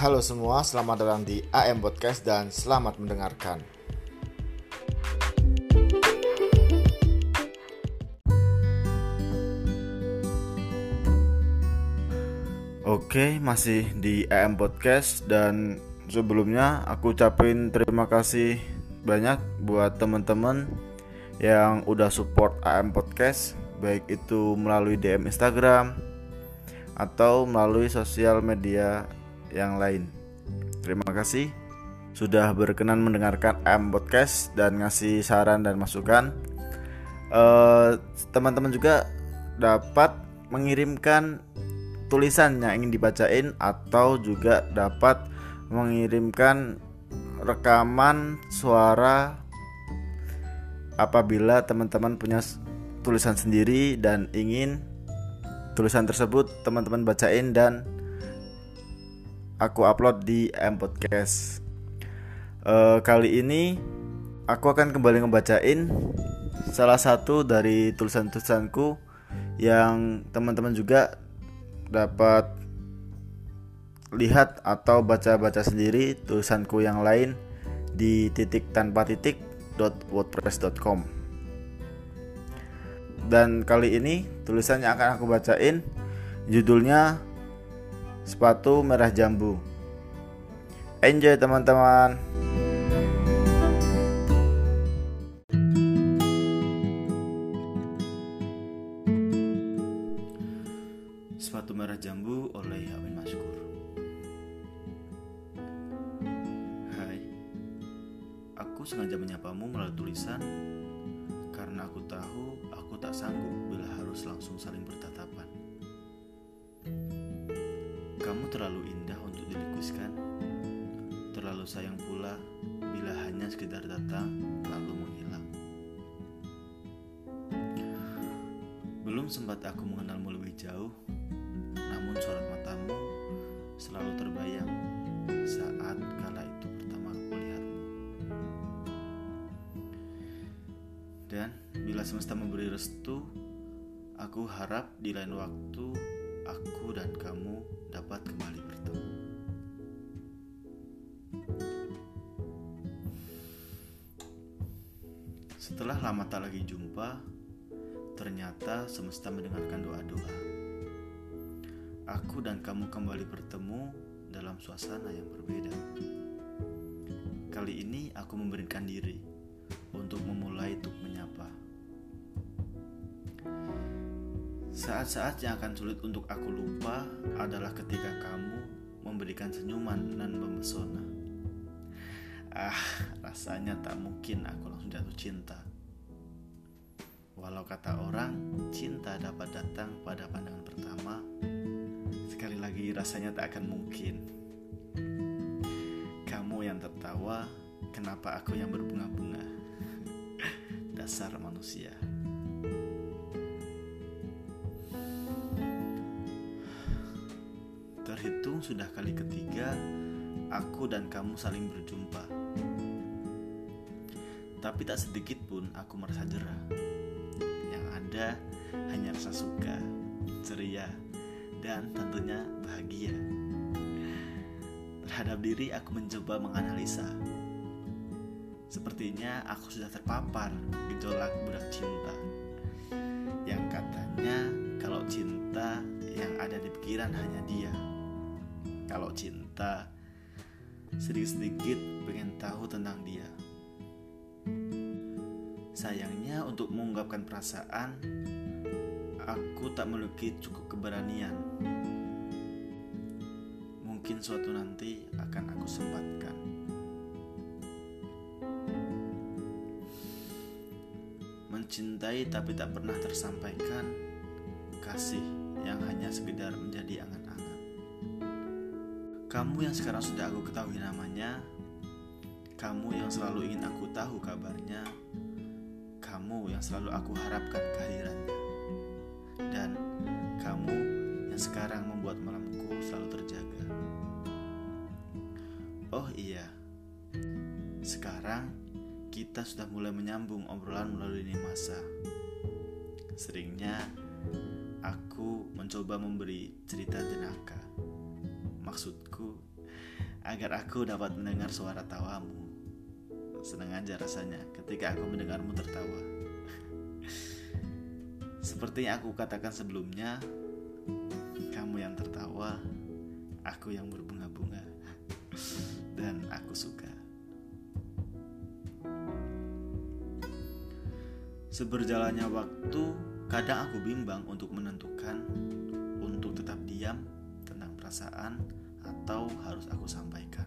Halo semua, selamat datang di AM Podcast dan selamat mendengarkan. Oke, masih di AM Podcast dan sebelumnya aku ucapin terima kasih banyak buat teman-teman yang udah support AM Podcast baik itu melalui DM Instagram atau melalui sosial media yang lain. Terima kasih sudah berkenan mendengarkan AM Podcast dan ngasih saran dan masukan. Eh, teman-teman uh, juga dapat mengirimkan tulisan yang ingin dibacain atau juga dapat mengirimkan rekaman suara apabila teman-teman punya tulisan sendiri dan ingin tulisan tersebut teman-teman bacain dan aku upload di M Podcast. Uh, kali ini aku akan kembali ngebacain salah satu dari tulisan-tulisanku yang teman-teman juga dapat lihat atau baca-baca sendiri tulisanku yang lain di titik tanpa titik wordpress.com dan kali ini tulisan yang akan aku bacain judulnya sepatu merah jambu. Enjoy teman-teman. Sepatu Merah Jambu oleh Amin Maskur. Hai. Aku sengaja menyapamu melalui tulisan. Karena aku tahu aku tak sanggup bila harus langsung saling bertatapan Kamu terlalu indah untuk dilukiskan Terlalu sayang pula bila hanya sekedar datang lalu menghilang Belum sempat aku mengenalmu lebih jauh namun sorot matamu selalu terbayang saat kala itu pertama aku lihatmu. Dan bila semesta memberi restu, aku harap di lain waktu kembali bertemu. Setelah lama tak lagi jumpa, ternyata semesta mendengarkan doa-doa aku dan kamu kembali bertemu dalam suasana yang berbeda. Kali ini aku memberikan diri untuk memulai untuk menyapa. Saat-saat yang akan sulit untuk aku lupa adalah ketika kamu memberikan senyuman dan memesona. Ah, rasanya tak mungkin aku langsung jatuh cinta. Walau kata orang, cinta dapat datang pada pandangan pertama, Sekali lagi rasanya tak akan mungkin Kamu yang tertawa Kenapa aku yang berbunga-bunga Dasar manusia Sudah kali ketiga Aku dan kamu saling berjumpa Tapi tak sedikit pun aku merasa jerah Yang ada hanya rasa suka Ceria dan tentunya bahagia. Terhadap diri aku mencoba menganalisa. Sepertinya aku sudah terpapar gejolak budak cinta. Yang katanya kalau cinta yang ada di pikiran hanya dia. Kalau cinta sedikit-sedikit pengen tahu tentang dia. Sayangnya untuk mengungkapkan perasaan aku tak memiliki cukup keberanian. Mungkin suatu nanti akan aku sempatkan. Mencintai tapi tak pernah tersampaikan kasih yang hanya sekedar menjadi angan-angan. Kamu yang sekarang sudah aku ketahui namanya, kamu yang selalu ingin aku tahu kabarnya, kamu yang selalu aku harapkan kehadirannya dan kamu yang sekarang membuat malamku selalu terjaga. Oh iya, sekarang kita sudah mulai menyambung obrolan melalui lini masa. Seringnya aku mencoba memberi cerita jenaka. Maksudku, agar aku dapat mendengar suara tawamu. Senang aja rasanya ketika aku mendengarmu tertawa. Seperti yang aku katakan sebelumnya, kamu yang tertawa, aku yang berbunga-bunga, dan aku suka. Seberjalannya waktu, kadang aku bimbang untuk menentukan untuk tetap diam tentang perasaan atau harus aku sampaikan.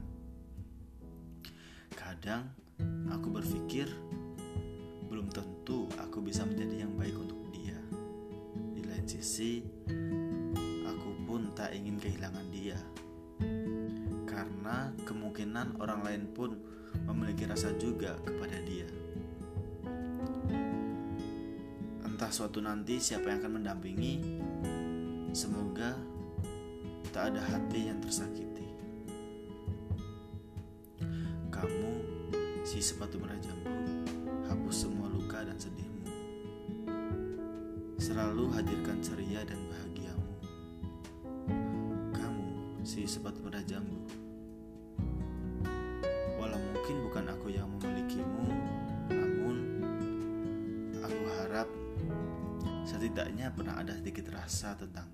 Kadang aku berpikir belum tentu aku bisa menjadi yang baik untuk dia. Di lain sisi, aku pun tak ingin kehilangan dia. Karena kemungkinan orang lain pun memiliki rasa juga kepada dia. Entah suatu nanti siapa yang akan mendampingi, semoga tak ada hati yang tersakiti. Kamu, si sepatu merah jambu, hapus semua luka dan sedihmu. Selalu hadirkan ceria dan bahagiamu. Kamu, si sepatu merah jambu. Walau mungkin bukan aku yang memilikimu, namun aku harap setidaknya pernah ada sedikit rasa tentang